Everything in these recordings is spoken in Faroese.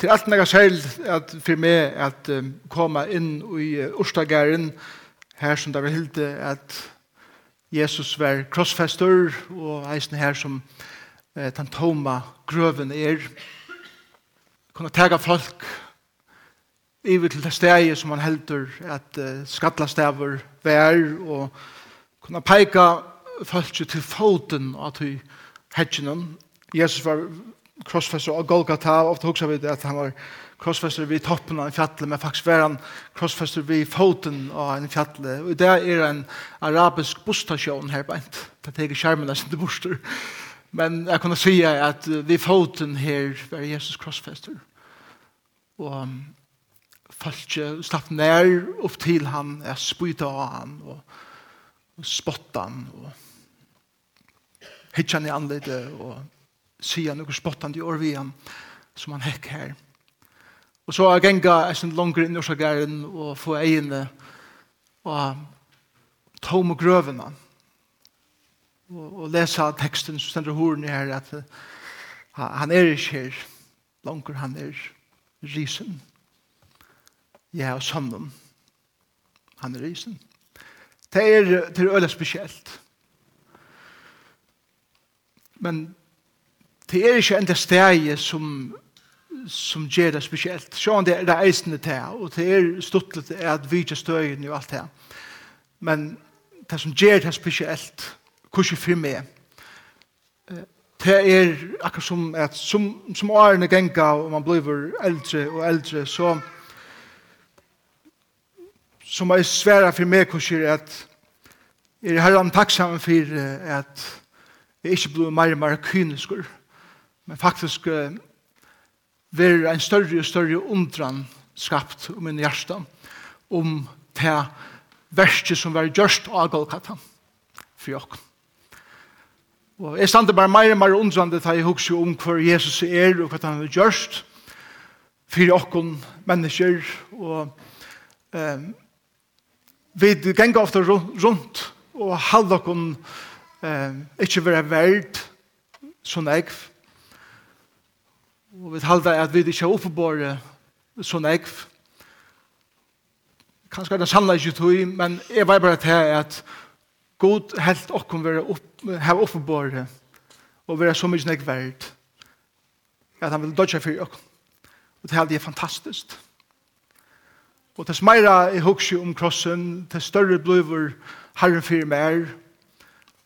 Til alt meg selv at for meg at um, komme inn i uh, Ørstagæren, her som det var hilde at Jesus var krossfester, og eisen her som uh, den toma grøven er. Kunne tega folk iver til det steget som han heldur at uh, skattlastaver vær, og kunne peika folk til foten av til hedgenen. Jesus var krossfester av Golgata, ofte husker vi at han var krossfester vid toppen av en fjallet, men faktisk var han krossfester vid foten av en fjallet. Og det er en arabisk bostasjon her beint. Det er ikke skjermen der som det borster. Men jeg kunne si at vid foten her var Jesus krossfester. Og folk slapp nær opp til han, jeg spyta av han, og, og han, og hittet han i anledet, og sier noen spottende i vi ham, som han hekk her. Og så er genga en langer inn i årsagæren og få egene og tom og grøvene. Og, og lese teksten som stender horen her at han er ikke her. Langer han er risen. Ja, og sammen. Han er risen. Det er, det er øyla spesielt. Men det er ikke enda steg som, som gjør det spesielt. Så det er det eisende til, og det er stuttlet at vi ikke støyen og alt det. Men det som gjør det spesielt, hvordan for meg, det er akkurat som at som, som årene genga og man blir eldre og eldre, så som er svære for meg hvordan at jeg er herren takksamen for at jeg ikke blir mer og mer kyniskur men faktisk uh, er en større og større undran skapt om min hjerte om det verste som var gjørst av Golgata for jokk. Og jeg stande bare meir og mer undrande da jeg husker om hva Jesus er og hva han har gjørst for jokken mennesker og um, vi ganger ofte rundt og halde okken um, ikke være verd som jeg Og vi halda at vi ikke er oppebore sånn ekv. Kanskje er det sanna ikke tog, men jeg var bare til at god helt okkom være opp, her oppebore og være så mye nek verd at han vil dodge for okkom. Og det er fantastisk. Og til smeira i hugsi om krossen, til større blivur herren fyrir mer,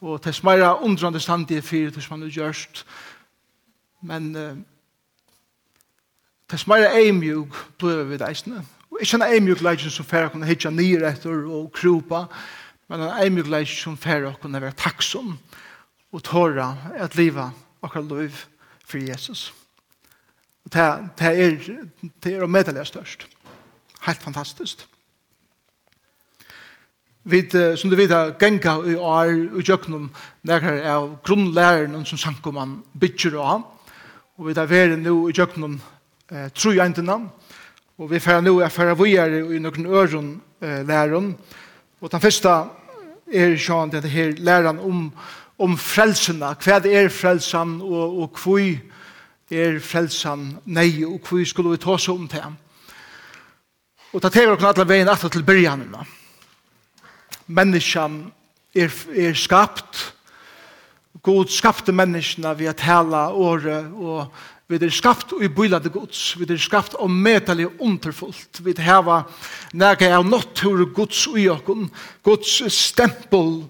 og til smeira undrandestandi fyrir til som han har gjørst. Men uh, Tess meira eimjúk blöver vi deisne. Og ikkje en eimjúk leikjen som færa kunne hitja nir etter og krupa, men en eimjúk leikjen som færa kunne være takksom og tåra at liva okkar liv for Jesus. Og det er, det er å medelig størst. Helt fantastisk. Vi, som du vet, genga i år i jøknum nærkar av grunnlæren som sankumann bytjer av. Og vi tar veri nu i jøknum eh, tru entena, og vi fer nu er fer vi er i nokon øron eh, læren. og den første er sjåan det her læran om, om frelsena, hva er frelsan og, og hva er frelsan nei, og hva skulle vi ta oss om til. Og ta tever okkur alle veien aftur til byrjanina. Menneskjan er, er skapt, God skapte menneskene ved å tale året og Vi er skapt i bylade gods. Vi er skapt og medelig underfullt. Vi heva nega av nattur gods ui okken. Gods stempel.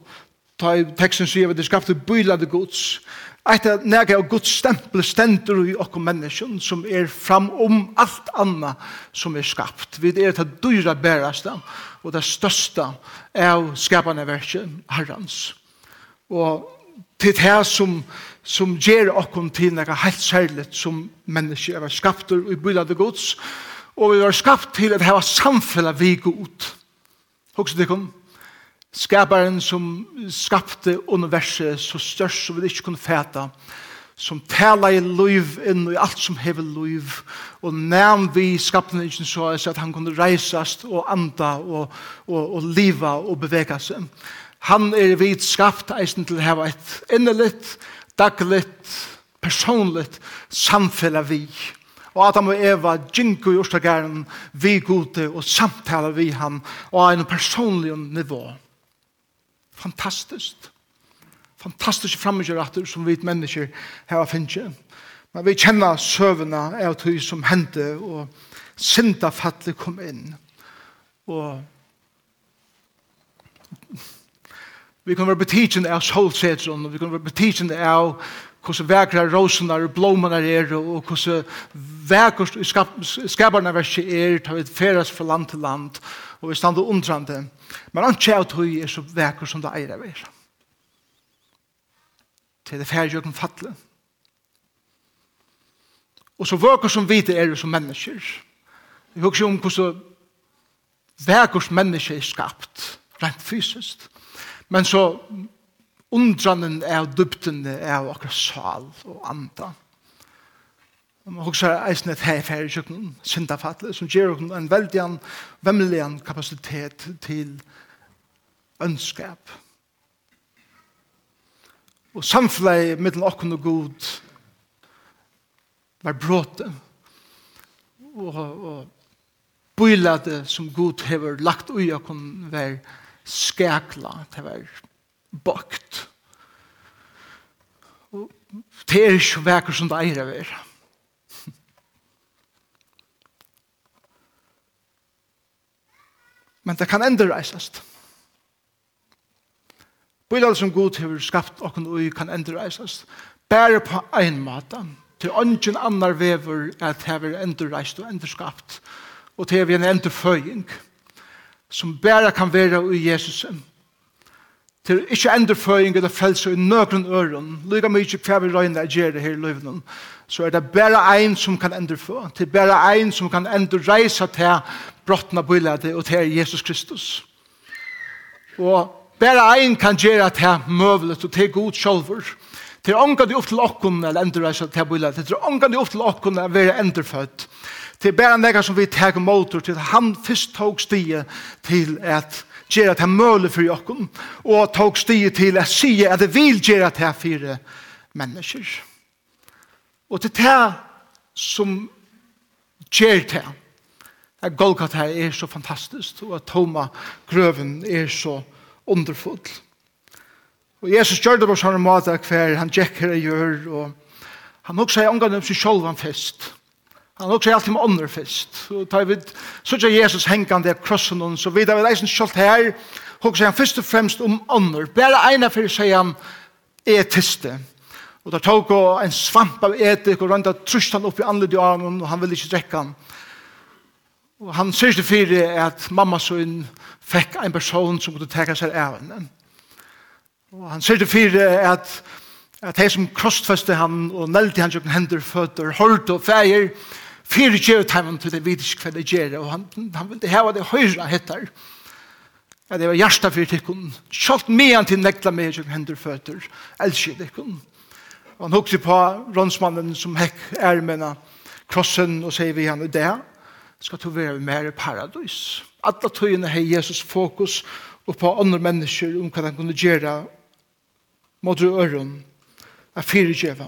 Ta i teksten sier vi er skapt i bylade gods. Eit er nega av gods stempel stendur i okken menneskjen som er fram om alt anna som er skapt. Vi er det dyra bæraste og det største av skapande verket herrans. Og til det som er som ger okkon til nega helt særligt som mennesker er skapt og i bydande gods, og vi er skapt til at hava samfella vi god. Hoks det kom. Skaparen som skapte universet så størst som vi ikke kunne fæta, som tala i liv inn i alt som hever liv, og nevn vi skapte ikke så at han kunne reisast og anda og, og, og liva og bevega seg. Han er vidt skapt eisen til å hava et innelitt dagligt, personligt samfella vi. Og Adam og Eva ginko i Ørstegæren, vi gode og samtala vi han og en personlig nivå. Fantastiskt. Fantastisk framgjørater som vi mennesker har finnet. Men vi kjenner søvnene av tog som hendte og syndafattelig kom inn. Og Vi kan være betidgen av solsetron, og vi kan være betidgen av hvordan vekra rosen og blomene er, og hvordan vekkert skaparna verset er, tar vi feras fra land til land, og vi stander undrande. Men han tjau tøy er så vekra som det eier av er. Til det færgjøkken fatle. Og så vekra som vite er som mennesker. Vi husker om hvordan vekra som mennesker er skapt, rent fysisk. Men så undrannen er dybden er akkurat sal og anda. Og man husker eisen et hei færre kjøkken, syndafatle, som gjør en veldig vemmelig kapasitet til ønskap. Og samfunnet mellom okken og god var bråte. Og, og bøylade som god hever lagt ui okken var bråte skækla, det var bakt. Og det er ikke vekker som det eier å er. Men det kan enda reisast. Bøyler som god har skapt og kan endre reisast. Bære på ein måte. Til ånden annar vever at hever enda reist og enda skapt. Og til vi en enda føying. Og som bare kan være i Jesus. Til er ikke endreføring eller frelse i nøkron øren. Lykke mye hva vi røyne er gjerne her i løyvnen. Så er det bare en som kan endrefø. Det er bare en som kan endrereise til brottene på det, og til Jesus Kristus. Og bare en kan gjøre til møvlet og til god sjølver. til ångan de opp til åkken eller endrereise til på det. Det ångan de opp til åkken å være endrefødt. Det er bare nekka som vi tar motor til han først tog stige til at gjøre det møle for jokken, og tog stige til at sige at det vil gjøre det fire mennesker. Og til det som gjør det, at Golgata er så fantastisk, og at Toma grøven er så underfull. Og Jesus gjør det på sånne måte hver han gjekker og gjør, og han også er omgang om seg selv han fest. Han har også alltid med ånder først. Og tar vi så Jesus hengende av krossen og så videre. Vi er eisen kjølt her. Og sier han først og fremst om ånder. Bare ene for sier han etiste. Og da tok han en svamp av etik og rønta trusht han opp i anledd i armen og han ville ikke drekke han. Og han sier til fire at mamma sønn fikk en person som måtte teka seg av henne. Og han sier til fire at at hei som krossfeste han og nelte han sjokken hender, føtter, hård og feir, Fyrir gjør tæmen til det vidisk hva det gjør, og han, han ville heva det høyra hettar. Ja, det var hjärsta fyrir tikkun. Kjalt mean til nekla meg som hendur føtter, elskje tikkun. Og han hukte på rånsmannen som hekk ermena krossen og sier vi han i det, skal du være mer i paradis. Alla tøyene hei Jesus fokus og på andre mennesker om hva han kunne gjøre mot øren, av fyrirgjeva.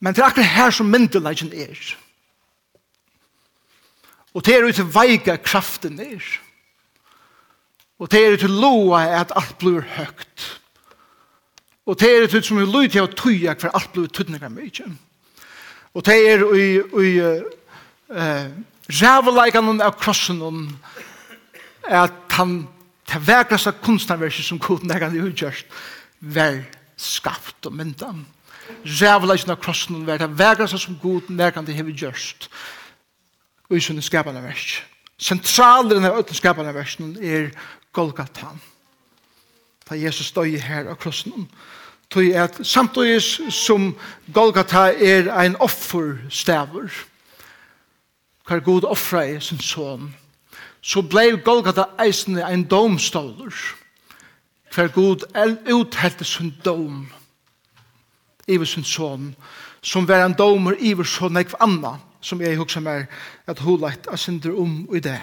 Men det er akkurat her som myndelagen er. Og det er ut til veika kraften er. Og det er ut til loa at alt blir høgt. Og det er ut som vi lyd til å tøya hver alt blir tøtninga mykje. Og det er i, i uh, rævelaikanen av krossen at han til vekraste kunstnerverset som koden er han utgjørst var skapt og myndan rævleisen av krossen og vært vegrer seg som god nærkant det hever gjørst. Og i sånne skapende vers. Sentralen av øtlen skapende vers er Golgata Da Jesus støy her av krossen. tog at samtidig som Golgata er ein offerstaver, hver god offra er sin son, så blei Golgata eisende ein domstoler, hver god uthelte sin dom, iver sin son, som var en domer iver så nekv anna, som jeg husker meg at hun lagt av synder om i det.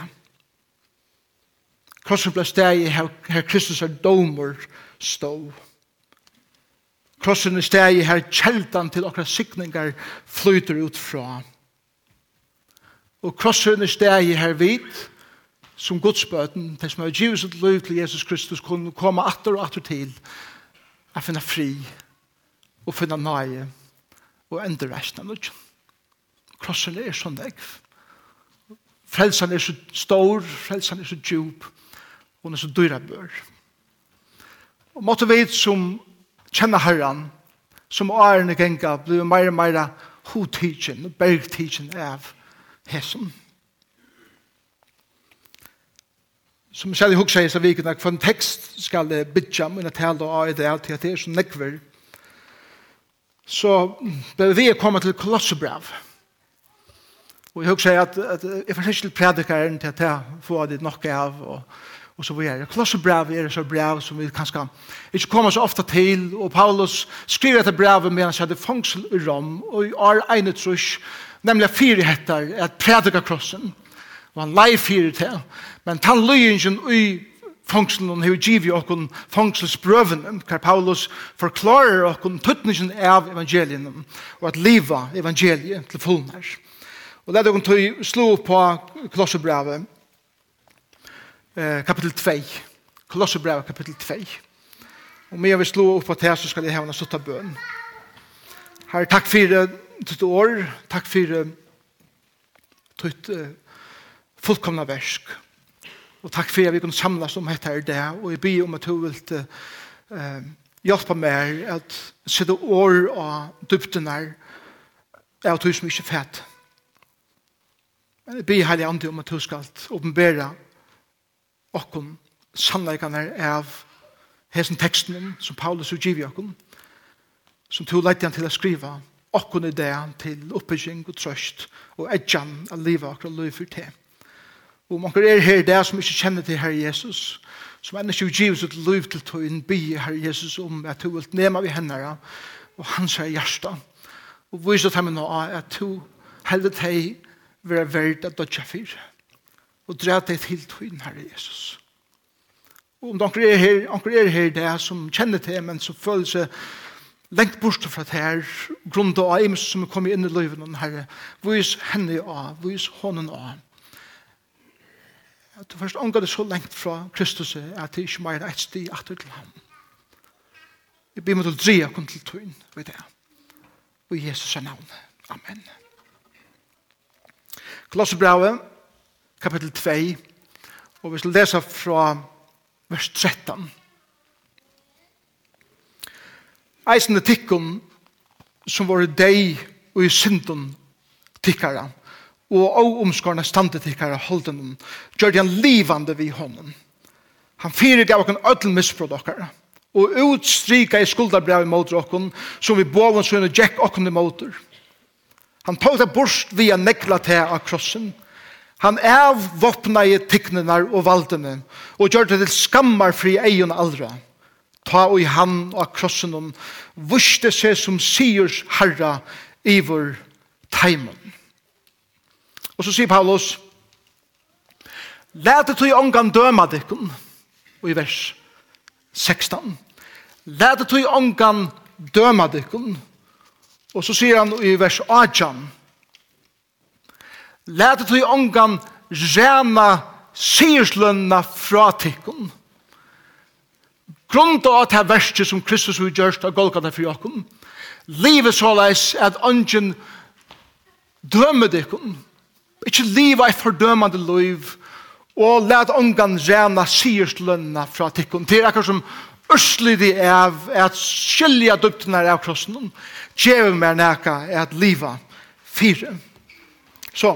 Krossen ble steg i her Kristus er domer stå. Krossen er steg i her kjeldan til okra sikningar flyter ut fra. Og krossen er steg i her vit, som godsbøten, det som er givet sitt liv til Jesus Kristus, kunne komme atter og atter til, å finne fri, og finne nøye og endre resten av nødgjøn. Krossen er sånn deg. Frelsen er så stor, frelsen er så djup, og den er så dyra bør. Og måtte vi som kjenner Herren, som årene genga, blir mer og mer hodtidgen og bergtidgen av hesen. Som selv i hukse i seg vikene, for en tekst skal jeg bytja, men jeg taler av det til at det er så nekver, så bør vi komme til Kolossebrev. Og jeg husker at, at jeg får ikke til predikeren til at jeg får det nok av, og, og så videre. Kolossebrev er så brev som vi kanskje ikke kommer så ofte til, og Paulus skriver etter brevet med han sier det fangsel i Rom, og i år ene trus, nemlig fire heter at predikakrossen, og han leir fire til, men tann løyingen i fangselen og hei givi okkun fangselsbrøven hver Paulus forklarer okkun tøtningen av evangelien og at liva evangeliet til fullnær og leder okkun å slå på Kolosserbrevet eh, kapitel 2 Kolosserbrevet kapitel 2 og med jeg slå opp på det så skal jeg hevna sutta bøn. Herre, takk for ditt år, takk for ditt fullkomna versk, Og takk for at vi kunne samlas om dette her det. og jeg ber om at du vil uh, hjelpe meg at sitte år og dybden her, er at du som ikke fett. Men jeg ber heilig andre om at du skal åpenbære okken sannleikene av hesen teksten som Paulus utgiver okken, som to lette han til å skrive okken i det til oppbygging og trøst og edjan av livet akkurat liv for til. Og om dere er her i dag som ikke kjenner til Herre Jesus, som enda ikke giver sitt liv til å innby Herre Jesus om at du vil nema vi henne og han sier hjerte. Og viser til henne at du heldet deg være verd at dødja fyr. Og dra deg til tøyen Herre Jesus. Og om dere er her, dere er her i dag som kjenner til men som føler seg lengt bort fra det her, grunn av ims som er kommet inn i livet, Herre, vis henne av, vis hånden av, at du først omgår det så lengt fra Kristus at det ikke mer er et sti at til ham. Jeg blir med til å dreie kun til tøyen ved det. Og i Jesus er navn. Amen. Kolossebrave, kapittel 2, og vi skal lese fra vers 13. Eisende tikkun som var deg og i synden tikkara. Tikkara og av omskårene standet til hver holden om, gjør han livande vid honom. Han fyrir gav okken ødel misbrot okkar, og utstrika i skuldabrev imot okken, som vi bovens sønne og jack i imot Han tog det bort via nekla til av krossen. Han avvåpna i tikknene og valdene, og gjør det til skammar fri egen aldra. Ta og i han og krossen om, vuste seg som sigurs herra i vår Teimen. Og så sier Paulus, Lætet du i ångan døma dikken, og i vers 16. Lætet du i ångan døma dikken, og så sier han i vers 18. Lætet du i ångan rena sierslønna fra tikken. Grunda av det verset som Kristus har gjørst av Golgata for jokken, livet såleis at ångan dømer dikken, Ikke liva i fordømande liv, og let ångan rena sierslønna fra tikkun. Det er akkur som Østlig det er at skilja duktina av krossen, djeve mer er at liva fire. Så,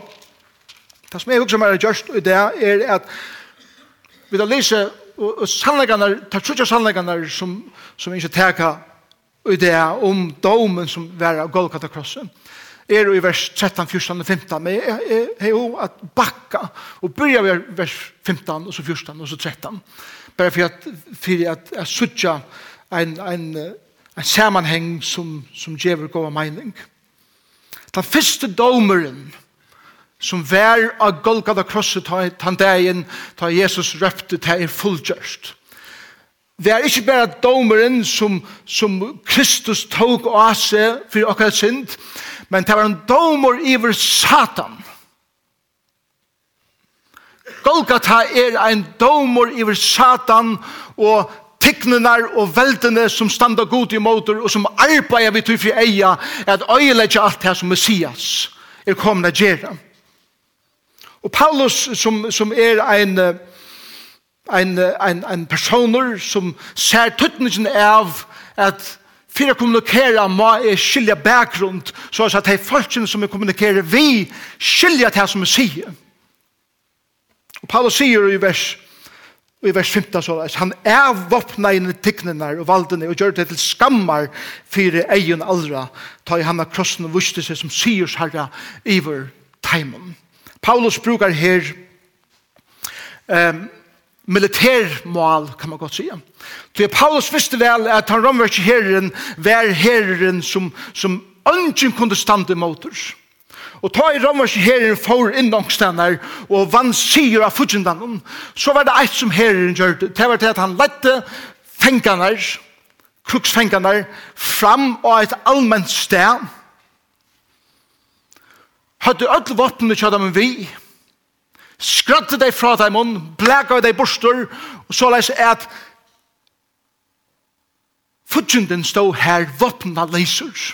det som jeg husker meg er gjørst i det er at vi da lyser og, og sannleggene, tar trutja sannleggene som, som ikke teka i det om domen som var av Golgata krossen er i vers 13, 14 og 15, men jeg er jo at bakka, og byrja ved vers 15, og så 14, og så 13, bare for at, for at jeg sutja en, en, en sammanheng som, som gjever gode meining. Den første domeren, som vær av Golgata krosset ta han dagen ta Jesus røpte ta er fullgjørst. Det er ikke bare domeren som, som Kristus tog av seg for akkurat synd, Men det var en domor iver Satan. Golgata er en domor iver Satan og tiknenar og veldene som standa god i motor og som arbeider vi til fri eia at øyelegge alt det som Messias er kommet å gjøre. Og Paulus som, som er en en, en, en personer som ser tøttningen av at for å kommunikere må jeg skilje bakgrunn, så at de folkene som jeg kommunikerer vi, skilje det som jeg sier. Og Paulus sier i vers, i vers 15 så, han er våpna inn i tignene og valdene og gjør det til skammar for egen aldra, ta i han av krossen og vuste seg som sier herre iver teimen. Paulus brukar her um, militærmål, kan man godt sige. Så Paulus visste vel at han romverske herren var herren som, som ønsken kunne stande motor. Og ta i romverske herren for innangstenner og vann sier av fudgendanen, så var det eit som herren gjør det. Det var det at han lette fengene, kruksfengene, fram og et allmenn sted. Hadde ødel våpnene kjødde med vi, og skrøtte deg fra deg munn, blæka deg borster, og så leis at fudgjenden stå her våpna leisers.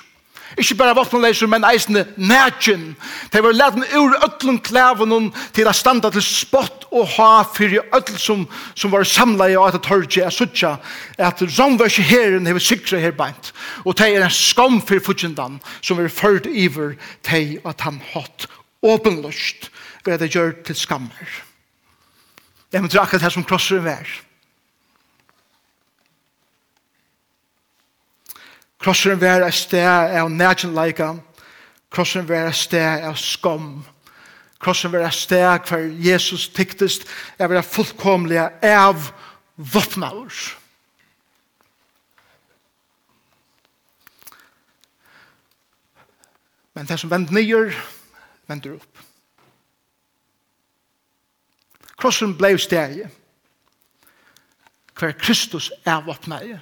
Ikke bare våpna leisers, men eisende nætjen. De var leten ur øtlen klæven til å standa til spott og ha fyrir øtl som, som var samla i at torgje er suttja at romversk herren hever sikra her beint og de er en skam fyrir fudgjendan som er ført iver de at han hatt åpenløst ble det gjør til skammer. Det er akkurat det som krosseren vær. Krosseren vær er sted av nærkjenleika. Krosseren vær er sted av skam. Krosser en vær er sted hver Jesus tyktest er vera fullkomlig av våpnaver. Men det som vend nyer, vender opp. Krossen blei steg hver Kristus er våpna i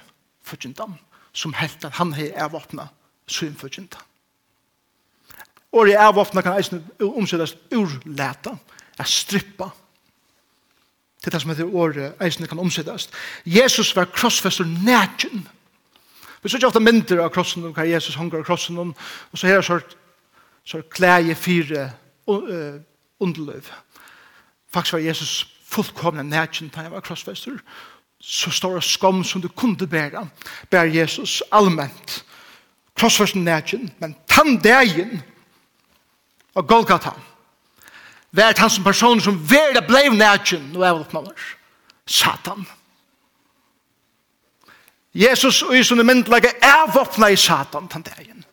fyrtjentan som helt at han er våpna sin fyrtjentan. Og i avvåpna kan eisen omsettes urleta, er strippa. Det er det som heter året eisen kan omsettes. Jesus var krossfester nætjen. Vi ser ikke ofte mindre av krossen, hva Jesus hongar av krossen, og så her er sånn så klæje fire underløv. Faktisk var Jesus fullkomne nætjen da han var krossfester. Så stor skam som du kunde bæra, bæra Jesus allment. krossfester nætjen, men tandegjen av Golgata vært han som person som verda blei nætjen, og er oppnåler. Satan. Jesus og i sånne myndelaget er våpna i Satan tandegjen.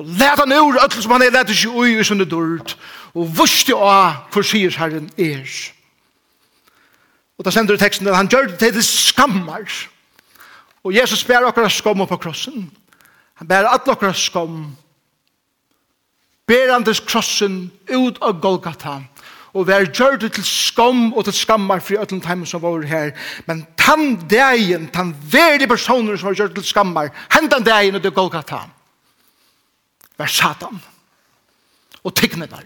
Og let han ur öll som han er let ikke ui i sunne dörd. Og vusti av hvor sier herren er. Og da sender teksten at han gjør det til skammar. Og Jesus bærer akkurat skom på krossen. Han bærer skam. okkar han Bærandes krossen ut av Golgata. Og vær gjør det til skam og til skammar for ötlen time som var her. Men tann degen, tann verdig personer som var gjør det til skammar, hendan degen ut av Golgata. Golgata vær Satan. Og tignetar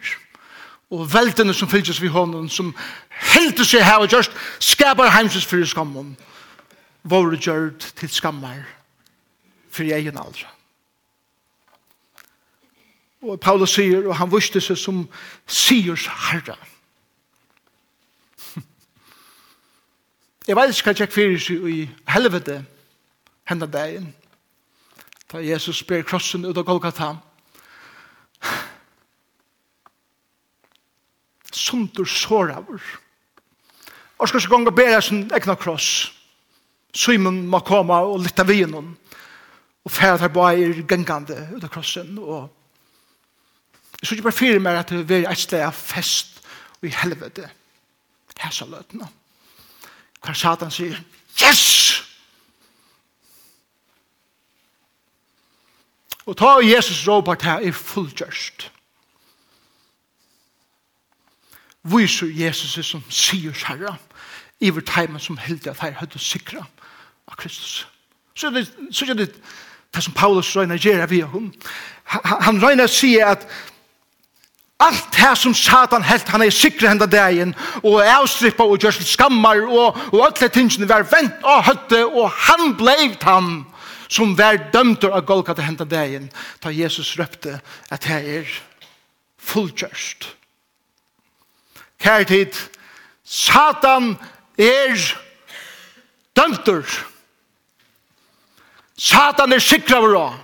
og veltene som fylgjes vi hånden som helter seg her og gjørst skapar heimsins fyrir skammen våre gjørt til skammer fyrir egen aldra og Paulus sier og han vuste seg som sigers herra Jeg vet ikke hva jeg fyrir seg i helvete hendan dagen da Jesus ber krossen ut av Golgata. og Sundur såravur. Og skal så gong bera sin egna kross. Simon må koma og lytta vi innom. Og færa tar bare gengande ut av krossen. Og jeg synes ikke bare fyrir meg at det er et sted av fest og i helvete. Hæsa løtene. Hver satan sier, yes! Og ta Jesus råpar det her er fullgjørst. Viser Jesus som sier herre, vår teimen som heldig at her høyde sikra av Kristus. Så det, så det, det som Paulus røyner gjør via hun. Han røyner sier at Allt det som Satan helt, han er sikre henda dagen, og er avstrippa og gjør skammar, og, og alle tingene var vent og høtte, og han bleiv han som var dømter av Golgata hentan dagen, da Jesus røpte at det er fullkjørst. Kjær tid, Satan er dømter. Satan er sikravur av.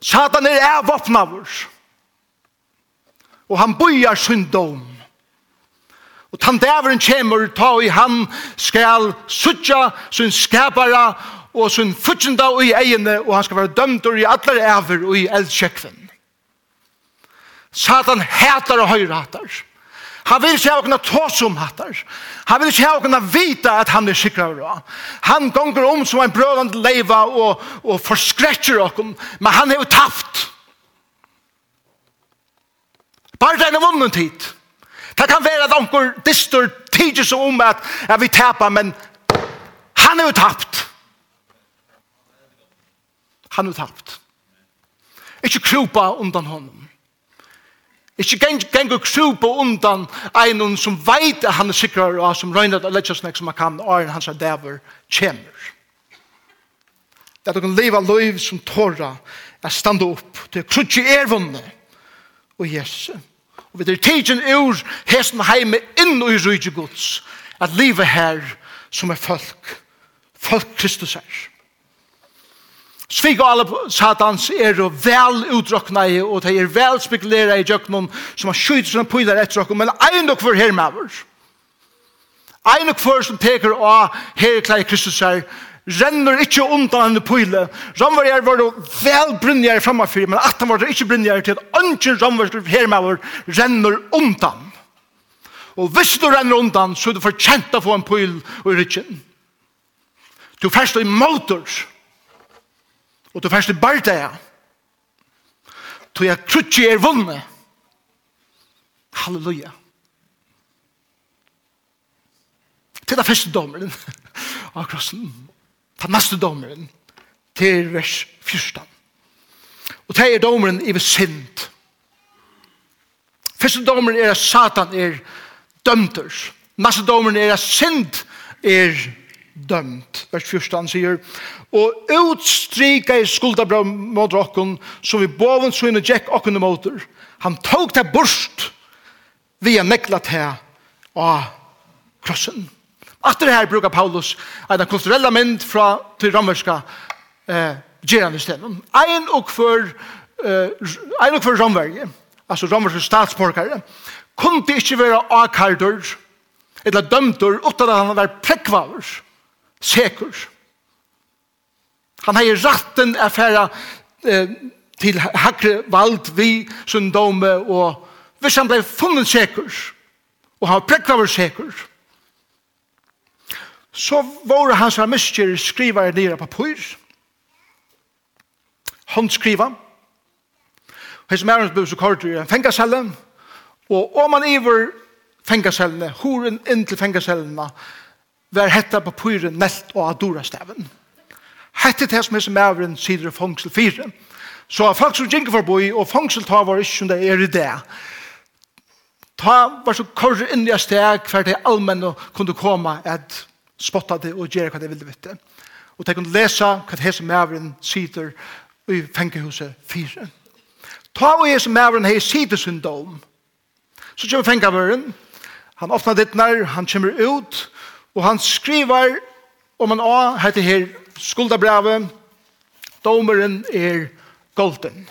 Satan er avvåpnavur. Og han bøyer sin dom. Og tann dæveren kjemur ta i han skal suttja sin skapara og sin futsjenda i egene, og han skal være dømt i alle æver og i eldkjekven. Satan hætar og høyre hætar. Han vil ikke ha åkna tås om hattar. Han vil ikke ha åkna vita at han er sikra av Han gonger om som en brødande leiva og, og forskretcher åkken, men han er jo taft. Bare det er vunnen tid. Det kan være at åkker distor tidsjes om at, at vi tapar, men han er jo tapt han er tapt. Ikke krupa undan honom. Ikke geng og krupa undan einon som veit at han er sikrar og som røyner at letja snakk som han kan og er hans dæver kjemur. Det er at du kan leva loiv som tåra er standa opp til krutsi er vunne og jesu. Og vi er tidsin ur hesten heime inn og i rujtje gods at livet her som er folk folk Kristus er. Svig og alle satans er vel utdrukna i, og de er vel spekulera i djøknum, som har skytt sine pylar etter okkur, men ein og hver hermaver. Ein og hver som teker av herklai Kristus her, renner ikke undan henne pyle. Ramverjar var vel brunjar framafyr, men at han var ikke brunjar til at ønsken ramverjar hermaver renner undan. Og hvis du renner undan, så er du fortjent å få en pøyl og rikken. Du færst i måter, Og du først i bardaga. Tog jeg krutje er vunne. Halleluja. Til det første dommeren. av krossen. Til neste domeren. Til vers 14. Og til er domeren i sint. Første domeren er at Satan er dømter. Neste domeren er at synd er dømter dømt. Vers 14 sier, og utstrika i skuldabra mot okken, som vi boven søgne Jack okken motor. Han tog det bort via nekla til av krossen. Etter det her brukar Paulus en kulturella mynd fra til romerska eh, gerandestenen. Ein og for eh, ein og for romverje, altså romerske statsborgare, kunne ikke være akkardur eller dømtur utan at han var prekvaver sekur. Han har ratten er færa eh, til hakre vald vi sin dome, og hvis han ble funnet sekur, og han prekva var sekur, så våre hans miskjer skriva på pyr han håndskriva, hans mærens bøs og kordur i fengasellen og om man iver fengasellene, horen inn til fengasellene, var hetta papiren nelt og adora staven. Hette det som er som avren sider fangsel 4. Så folk som gikk forboi, og fangsel ta var ikke som det er i det. Ta var så korre inn i steg for det allmenne kunne komme et spotta det og gjøre hva det ville vite. Og de kunne lesa hva det er som avren sider i fengehuset 4. Ta og jeg som avren hei sidesyndom. Så kommer fengavøren, han åpner ditt nær, han kommer ut, Og han skriver om en A, heter her skuldabrevet, domeren er golden.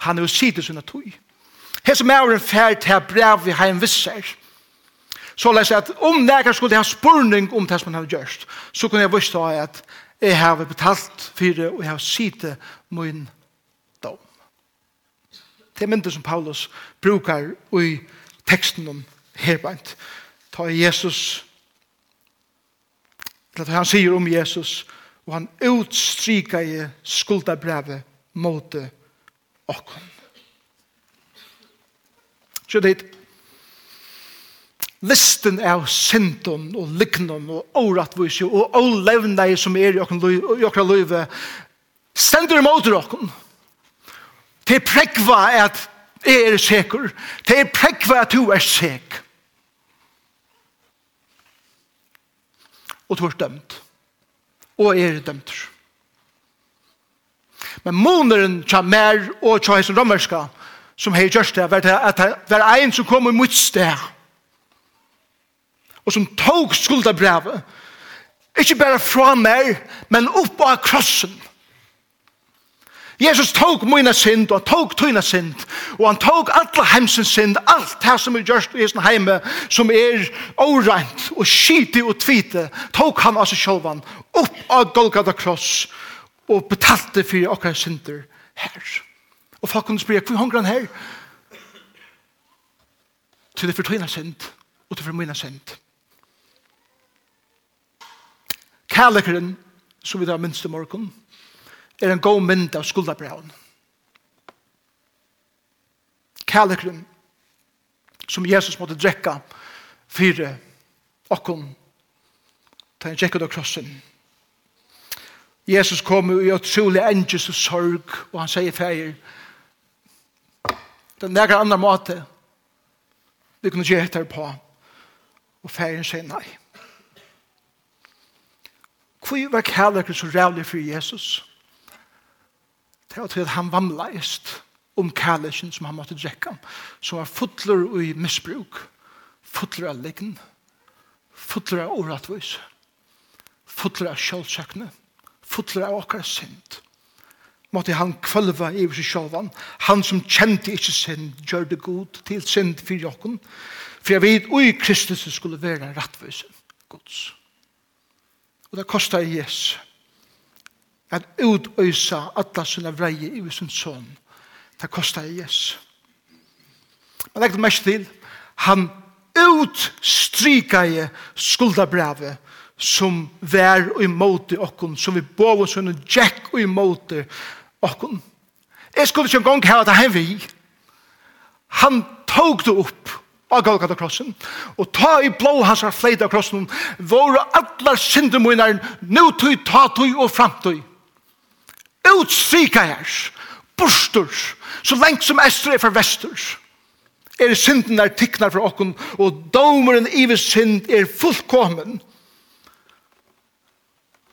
Han er jo sider sin tog. Her som er en ferd til brev vi har en visser. Så leser at om nekker skulle ha spurning om det som han har gjort, så kunne jeg vise at jeg har betalt for det, og jeg har sider min dom. Det er mindre som Paulus brukar i teksten om herbeint. Ta Jesus til han sier om Jesus, og han utstryka i skuldabrevet mot okken. Så det listen av synden og liknum og åratvise og ålevne som er i okra løyve stender imot okken. Det prekva at jeg er sikker. Det prekva at du er sikker. og du er dømt. Og er dømt. Men måneren tja mer og tja heisen romerska som hei gjørst det, var det at det var ein som kom mot sted og som tog skuldabrevet ikke bare fra mer, men opp av krossen. Jesus tog mina synd og tog tøyne synd og han tok alle hemsens synd, alt det som er gjørst i sin heime, som er åreint og skitig og tvite, tok han av seg sjølvan opp av Golgata kross og betalte for åkere synder her. Og folk kunne spørre, hvor hongran her? Til det for tøyne synd, og til for mine synd. Kærlekeren, som vi da minst i morgen, er en god mynd av skuldabraun kærlekren som Jesus måtte drekka fire okkon ta en tjekket av krossen. Jesus kom i utrolig engels og sorg, og han sier feir, det er nægra andre måte vi kunne gjøre etter på, og feiren sier nei. Hvor var kærleker så rævlig for Jesus? Det var til at han vamleist, om kærleken som han måtte drekke, som var fotler i misbruk, fotler av liggen, fotler av åretvis, fotler av kjølsøkne, fotler av åkere sint. Måtte han kvølva i seg sjølvan, han som kjente ikke synd, gjør det god til synd for jokken, for jeg vet, ui Kristus skulle være rettvis gods. Og det kostar Jesus at utøysa alla sina vreie i sin sånn, Det kostar Jesus. Men legg det mest til, han utstrykade skuldabrevet som vær og imot okkon, som vi bov oss under jack og imot okkon. Jeg skulle ikke engang hava det her vi. Han tog det opp av Golgata krossen, og ta i blå hans av fleita av krossen, våre allar syndemøyner, nu tøy, ta tøy og framtøy. Utstrykade hans bostur, så lengt som estre er fra vesturs, Er synden der tiknar fra okken, og domeren ives synd er fullkommen.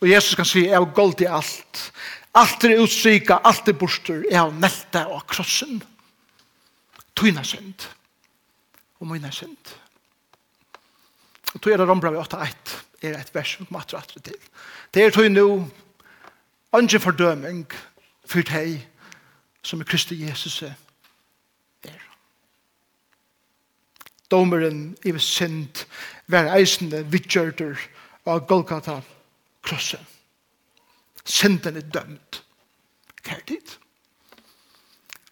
Og Jesus kan si, jeg har gold i alt. Alt er utsika, alt er bostur, jeg har nelta og krossen. Tøyna synd. Og møyna synd. Og tøy er det rombra vi 8-1, er et vers som kommer at til. Det er tøy nu, Ange fordøming, for deg, som er Kristi Jesus er. Domeren i synd var eisende vidgjørter av Golgata krossen. Synden er dømt. Hva er dit?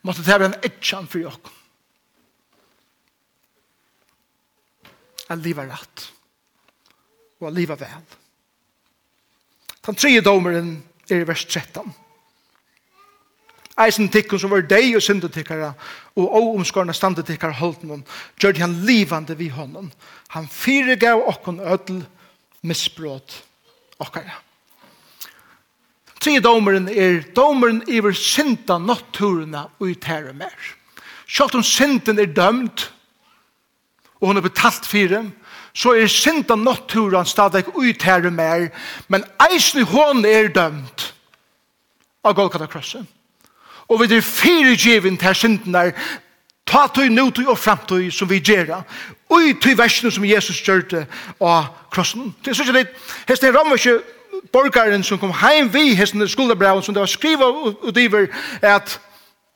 Måtte det være en etjan for jokken. Jeg lever rett. Og jeg lever vel. Den tredje domeren er i vers 13 eisen tikkun som var deg og syndetikkara og oomskorna standetikkara noen, gjør han livande vi honom han fyregav okkon ödel misbrot okkara. Tre domeren er domeren iver synda naturna og tære mer Sjalt om synden er dømt og hun er betalt fyrir så er synda naturan stadig ut her mer men eisen hon er dømt av Golgata krossen og vi er fyrirgivin til synden der, ta tog, tøy, tog og framtøy som vi gjør og i tøy versene som Jesus gjør det av krossen det er sånn at hesten er rammer ikke borgaren som kom heim vi hesten skoldebraven som det var skrivet og diver at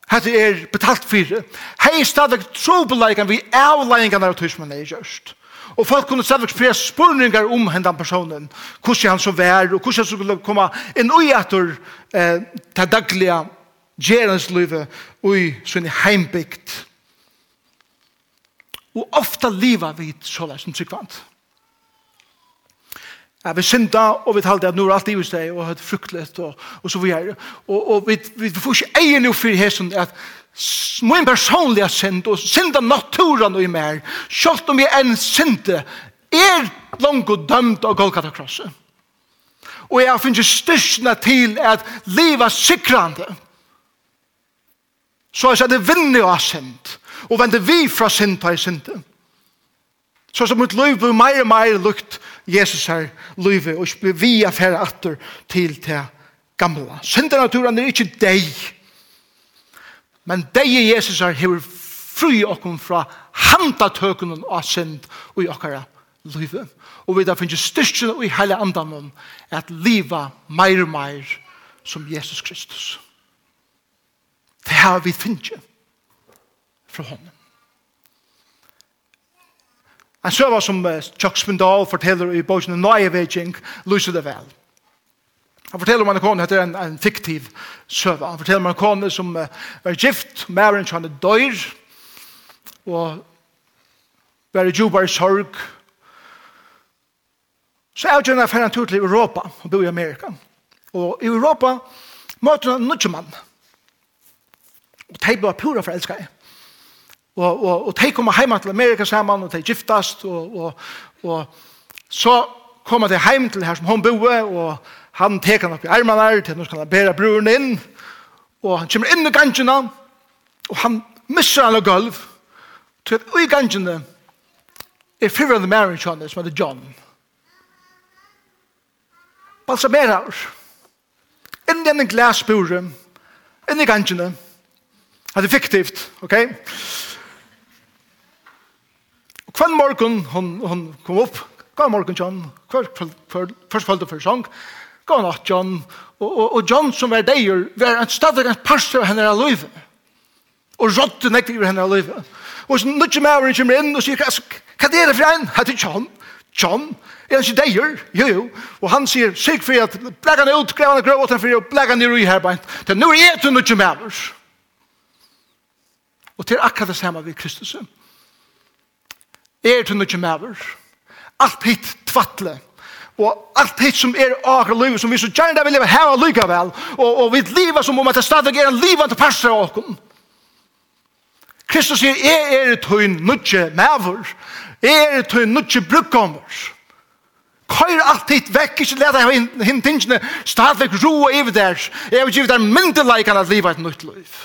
Hette er betalt fyrir. Hei stadig trobeleikene vi avleikene av tøy som han er gjørst. Og folk kunne stadig spre spurningar om hendan personen. Hvordan han så vær, og hvordan han skulle komme inn og etter eh, det daglige gjerenslivet ui sin heimbygd. Og ofta liva vi såleis som tryggvand. Ja, vi synda, og vi talte at nu er alt i steg, og høyt fruktlet, og, og så videre. Og, og vi, vi får ikke egen jo for hessen, at min personlige synd, og synda naturen og i mer, selv om jeg enn synde, er langt og dømt av Golgata-krosset. Og jeg finner styrkene til at livet sikrande. Ja Så er det vinnig av synd. Og vende vi fra synd på synden. Så som mitt liv blir mer og mer lukt Jesus her livet, og ikke blir vi affære atter til det gamla. Synden naturen er ikke deg. Men deg i Jesus her hever fri okken fra handatøkken av synd og i okkara livet. Og vi da finnes styrkjen og i hele andan at livet mer og mer som Jesus Kristus. Det har vi finnet fra hånden. En søva som Chuck Spindal forteller i bogen Nøye Veging lyser det vel. Han forteller om en kone, heter en, en fiktiv søva. Han forteller om en kone som uh, var gift, mæren som kjønne døyr, og var i djubar i sorg. Så er det en tur til Europa, og bor i Amerika. Og i Europa møter han nødvendig mann. Og de ble pura forelska. Og, og, og de kom hjemme til Amerika sammen, og de giftast, og, og, og så kom de hjem til her som hun boe, og han tek han opp i armene her, til nå skal han bære broren inn, og han kommer inn i gangene, og han misser han av gulv, til at i gangene er fyrrende marriage this som heter John. Balsamerer, inn i en glasbore, inn i gangene, at det er fiktivt, ok? Og hver morgen hun, hun kom opp, hver morgen John, hver følte for sang, hver natt John, og, og, og John som var deier, var en stadig en parster av henne av livet. Og rådde nekter av henne av livet. Og så nødde med henne kommer inn og sier, hva er det for en? Hette John. John, er han ikke deier? Jo, jo. Og han sier, sikk for at blæk han ut, grev han og grøv åt han for, og blæk han i rui her bein. Det er nu er det nødde med henne. Og til akkurat det samme vi Kristus. Er til noe maver. Alt hitt tvattle. Og alt hitt som er akkurat livet, som vi så gjerne vil leve her og lykke vel. Og, og vi lever som om at det stadig er en livende passer av oss. Kristus sier, jeg er tøyn nødje maver. Jeg er tøyn nødje brukkommer. Køyr alt hit vekk, ikke leta henne tingene stadig roa i der. Jeg vil give der myndelaikene at livet er et nytt liv.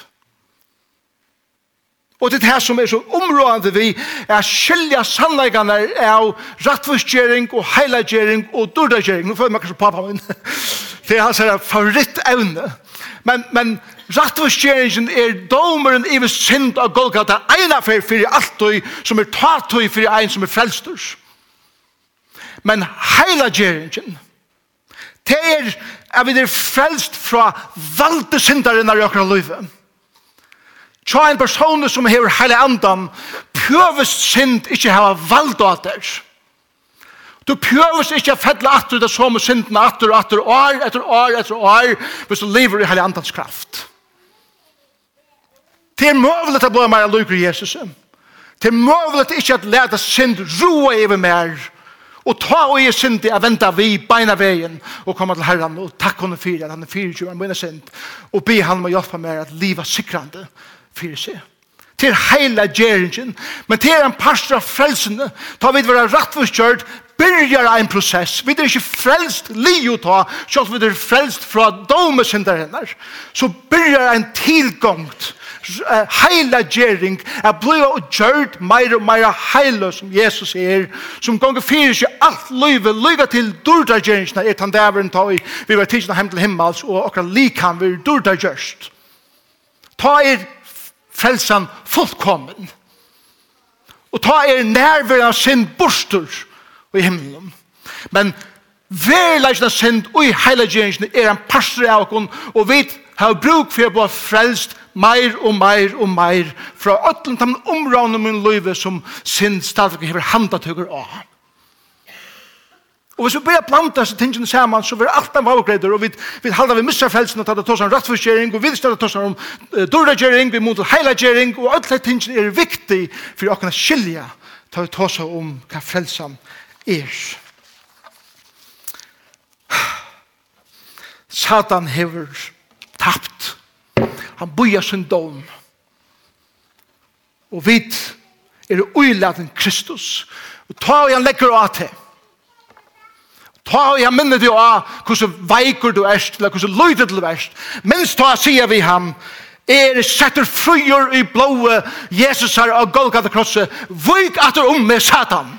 Og det er det som er så områdende vi er skilja sannleggene av rattvistgjering og heilagjering og dordagjering. Nå får jeg meg kanskje pappa min. Det er hans her favorittevne. Men, men rattvistgjeringen er domeren i vis synd av Golgata ena for fyrir alt og som er tatt og fyrir ein som er frelsturs. Men heilagjeringen det er at vi er frelst fra valde syndaren av jokra løyve. Tja en person som hever heile andan, pjøvest synd ikkje hava valdater. Du pjøvest ikkje fedle atter det som synden atter, og atter, år, etter år, etter år, hvis du lever i heile andans kraft. Det er møvlet at blå meir lukker Jesus. Det er møvlet ikkje at leta synd roa over mer og ta og jeg synd til å vente vi beina veien, og komme til Herren, og takk henne for at han er fyrir, han er synd, og be han om å hjelpe mer at livet sikrande, fyrir seg. Til heila gjerringen, men til en parster av frelsene, ta vi være rattforskjørt, byrjar ein prosess. Vi er ikke frelst liu ta, selv vi er frelst fra domesynder hennar, så byrjar ein tilgångt, heila gjering, er bliva og gjørt meira og meira heila som Jesus er, som gonger fyrir seg alt løyve, løyve til durda gjeringsna, er tan dæveren ta i, vi var tidsna heim til himmels, og okkar likan vi durda gjørst. Ta er frelsan fullkommen. Og ta er nærvær av sin borster i himmelen. Men verleisna sind og i heilagjeringen er en pastor av oss, og vi har bruk for å bli frelst meir og meir og meir fra ötlund tam områdum min løyve som sin stadig hever handatøkker av. Og hvis vi bare plantar disse tingene saman, så blir alt en valgreder, og vi, vi halda vi missa frelsen og tatt oss om rattforskjering, og vi stedet oss om uh, dårdagjering, vi mot heilagjering, og alt det tingene er viktig for åkna skilja, ta vi tås om hva frelsan er. Satan hever tapt. Han boja sin dom. Og vi er uiladen Kristus. Og ta og han legger av til Ta og jeg minner deg av hvordan veikur du erst, eller hvordan løyder du erst. Minst ta sier vi ham, er setter fryer i blåe Jesus her av Golgata krosset, vik at du om med Satan.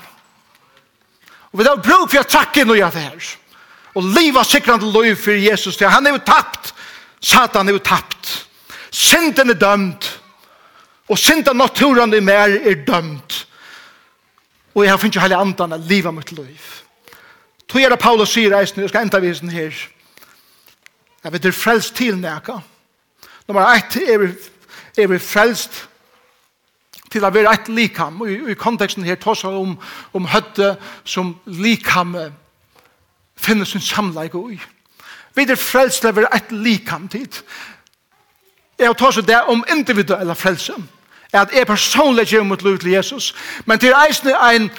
Og vi har bruk for å takke noe av det her. Og liva sikrande løy for Jesus, til han er jo tapt, Satan er jo tapt. Synden er dømt, og synden naturen i mer er dømt. Og jeg har finnet hele andan av livet mitt løy. Tog er det Paulus sier eisen, jeg skal enda visen her. Jeg vet, det er frelst til nækka. Nummer ett er vi, er vi frelst til å være et likam. Og i, i konteksten her tås om, om høtte som likam finner sin samleik og i. Vi er frelst til å være et likam tid. Jeg tås det om individuella frelse. At jeg personlig gjør mot liv til Jesus. Men det er en,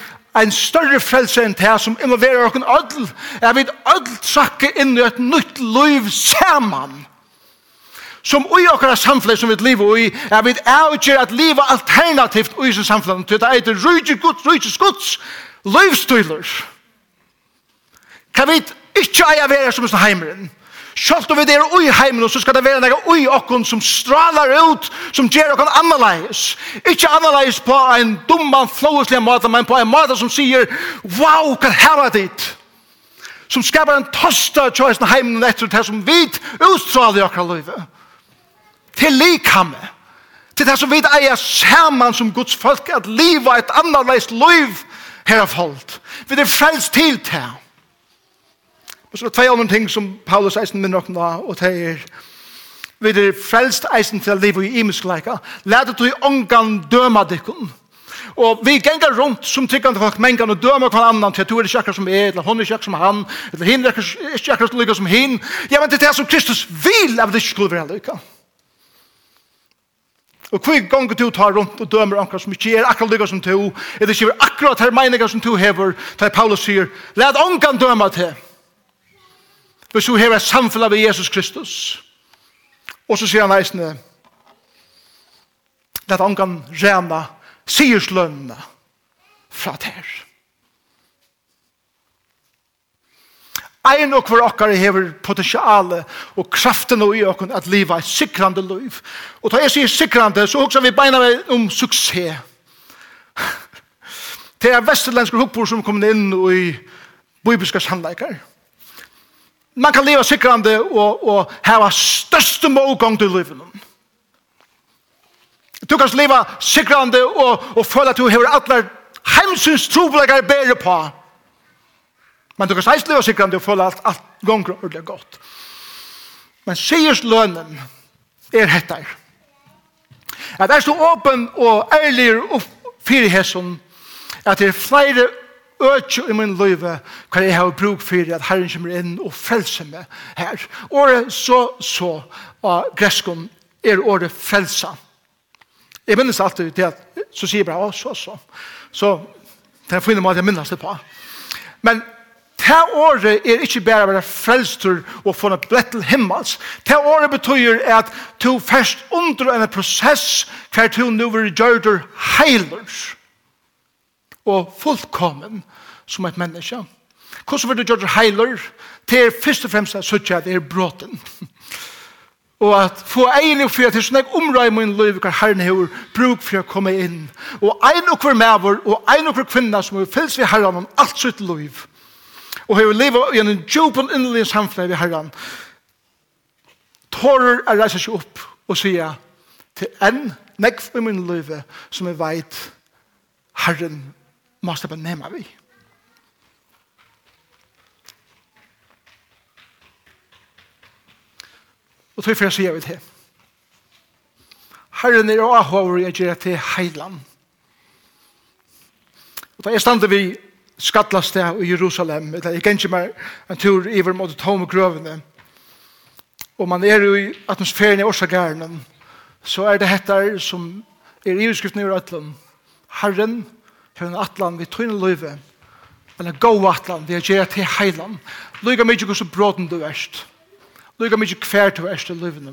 en større frelse enn det som involverer okken ødel. Jeg vil ødel sakke inn i et nytt liv sammen. Som ui okkara samfunn som vi lever i, er vi avgjøre at livet alternativt ui sin samfunn, til det er rujtje guds, rujtje rydde livsstyler. Kan vi ikke eia vera som heimeren? Sjalt om vi er ui heimen, så skal det være nega ui okkon som stralar ut, som gjer okkon annerleis. Ikke annerleis på en dumman, flåeslig måte, men på en måte som sier, wow, kan hava dit. Som skapar en tosta tjøysen heimen etter det som vit utstraler okkar løyve. Til likhamme. Til det som vit eier saman som Guds folk, at liva et annerleis løyv herafhold. Vi er frelst til det. Og så er det tvei andre ting som Paulus eisen minner okken av, og det er vi er frelst eisen til liv og i imeskleika. Læt du i ångan døma dikken. Og vi gengar rundt som tykkande folk mengan og døma kvar annan til at du er ikke akkurat som er, eller hun er ikke akkurat som han, eller hin er ikke akkurat lykka som hin. Ja, men det er det som Kristus vil av det ikke skulle være lykka. Og hver gang du tar rundt og dømer anker som ikke er akkurat lykka som du, eller ikke er akkurat her meiningar som du hever, da Paulus sier, let ångan døma til. Hvis du har et samfunn ved Jesus Kristus, og så sier han eisene, at han kan rena sierslønene fra der. Ein og hver okkar hever potensiale og kraften og i okkar at liva er sikrande liv. Og da jeg sier sikrande, så hoksa vi beina om suksess. Det er vestlendske hukbord som kommer inn i bibelske sannleikar man kan leva sikrande og, og hava største målgång til livet. Du kan leva sikrande og, og føle at du hever atler heimsyns trobelegar bære på. Men du kan seist leva sikrande og føle at alt gonger ordentlig godt. Men sigers lønnen er hettar. At er så åpen og ærlig og fyrir hesson at det er flere øtje i min løyve hva jeg har bruk for at Herren kommer inn og frelser meg her. Året så, så av greskon er året frelsa. Jeg minnes alltid til at så sier jeg bare, så, så. Så det er finne måte jeg minnes det på. Men det året er ikke bare å være frelster og få noe blett til himmels. Det året betyr at du først under en prosess hver du nå vil gjøre heiler. Heiler og fullkommen som et menneske. Hvordan vil du gjøre heiler? Det er først og fremst at søtja det er bråten. og at få egen og fyra til sånn jeg omrøy min liv hver herren hever bruk for å komme inn. Og ein og hver maver og ein og hver kvinna som er fylls ved herren om alt sitt liv. Og hever livet i en djupen innelig samfunn ved herren. Tårer er reiser seg opp og sier til en nekv i min liv som jeg vet herren måste bara nämna vi. Og tog for jeg sier vi til. Herren er og ahover jeg gjør til heiland. Og da jeg stande vi skattlasteg i Jerusalem, da jeg gikk mer en tur iver mot tomme grøvene, og man er jo i atmosfæren i årsagæren, så er det hettar som er i utskriften i Rødland. Herren, Herren, har en atlan vi tøyne løyve, men en atlan vi har gjerne til heilan. Lyga mykje hvordan bråden du erst. Lyga mykje hver til erst i Lukka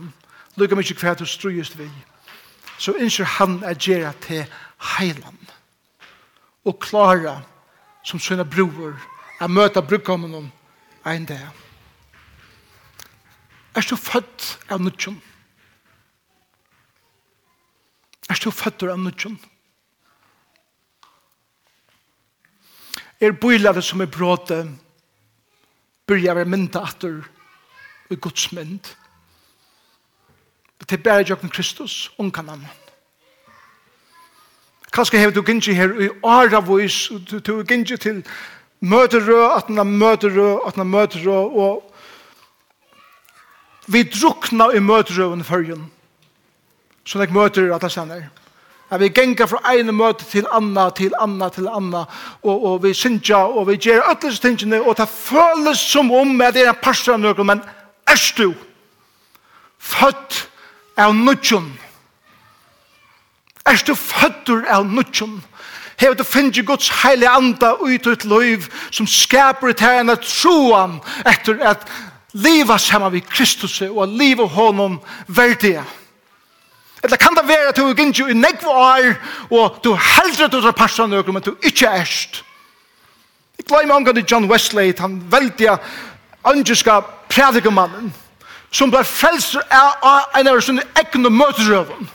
Lyga mykje kvær til strøyest vi. Så innser han er gjerne til heilan. Og klara som sønne bror a møta brukkommenen ein dag. Er du født av nødgjønn? Er du født av nødgjønn? er bøylade som er bråte, byrja vi mynda atur i Guds mynd. Det er bare jokken Kristus, unkan han. Kanskje hever du gynnsi her i åra vois, du gynnsi til møterø, at han er møterø, at han er møterø, og vi drukna i møterø i fyrjun. Så jeg møter at han sender at vi gengar fra ene møte til anna, til anna, til anna, og, og vi synsja, og vi gjer alle tingene, og det føles som om at det er en parstra av men er du født av nødjon? Er du fødder av nødjon? Hever du finnes Guds heilige anda ut ut liv som skaper itan at troan etter at liva sammen vid Kristus og liva honom verdige. Eller kan det være at du ikke er i negv år, og du heldre at du er parstran nøkker, men du ikke er erst. Jeg glemmer omgang til John Wesley, han veldige ønsker prædikemannen, som ble frelst av en av sine egne møterøven.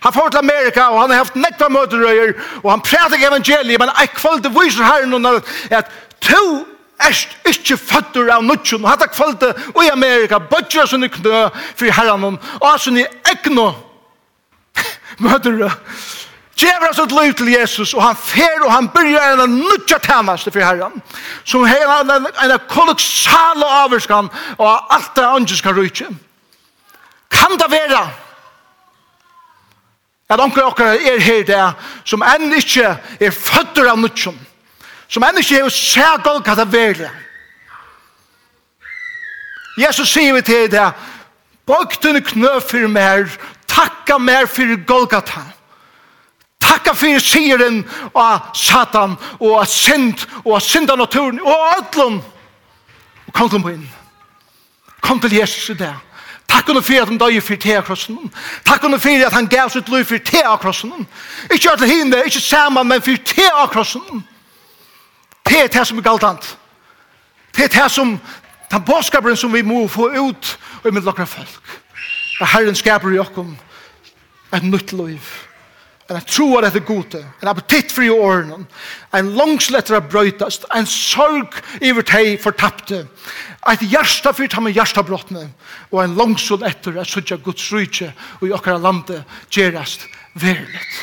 Han får til Amerika, og han har haft nekta møterøyer, og han prædiker evangeliet, men jeg kvalitet viser her noen at to erst ikke føtter av nødtjen, og hatt er kvalite i Amerika, bøtjer sånne knø for herren, og sånne egno møtere. Gjever hans et liv til Jesus, og han fer, og han byrjar en nødtja tænaste for herren, som hever en, en kolossale averskan, og alt det andre skal rydtje. Kan det være at onker okker er her det, som enn ikkje er føtter av nødtjen, som enda ikke hever sær Golgata vere. Jesus sier vi til det, bøk du knø for mer, takka mer for Golgata. Takka for sieren av Satan, og av synd, og av synd av naturen, og av ødlom. Og kom til inn. Kom til Jesus i det. Takk under fyrir at han døg fyrir te akrossen. Takk under fyrir at han gav sitt liv fyrir te akrossen. krossen. Ikke til hinne, ikke saman, men fyrir te akrossen. Takk Det er det som er galtant. Det er det som, den påskaperen som vi må få ut og med dere folk. Det er Herren skaper i okkom et nytt liv. En jeg tror etter gode, en appetitt fri årene, en langsletter av brøytast, en sorg i iver teg fortapte, et hjärsta fyrt ham i hjertabrottene, og en langsund etter at suttja Guds rydse og i okkara landet gjerast verilet.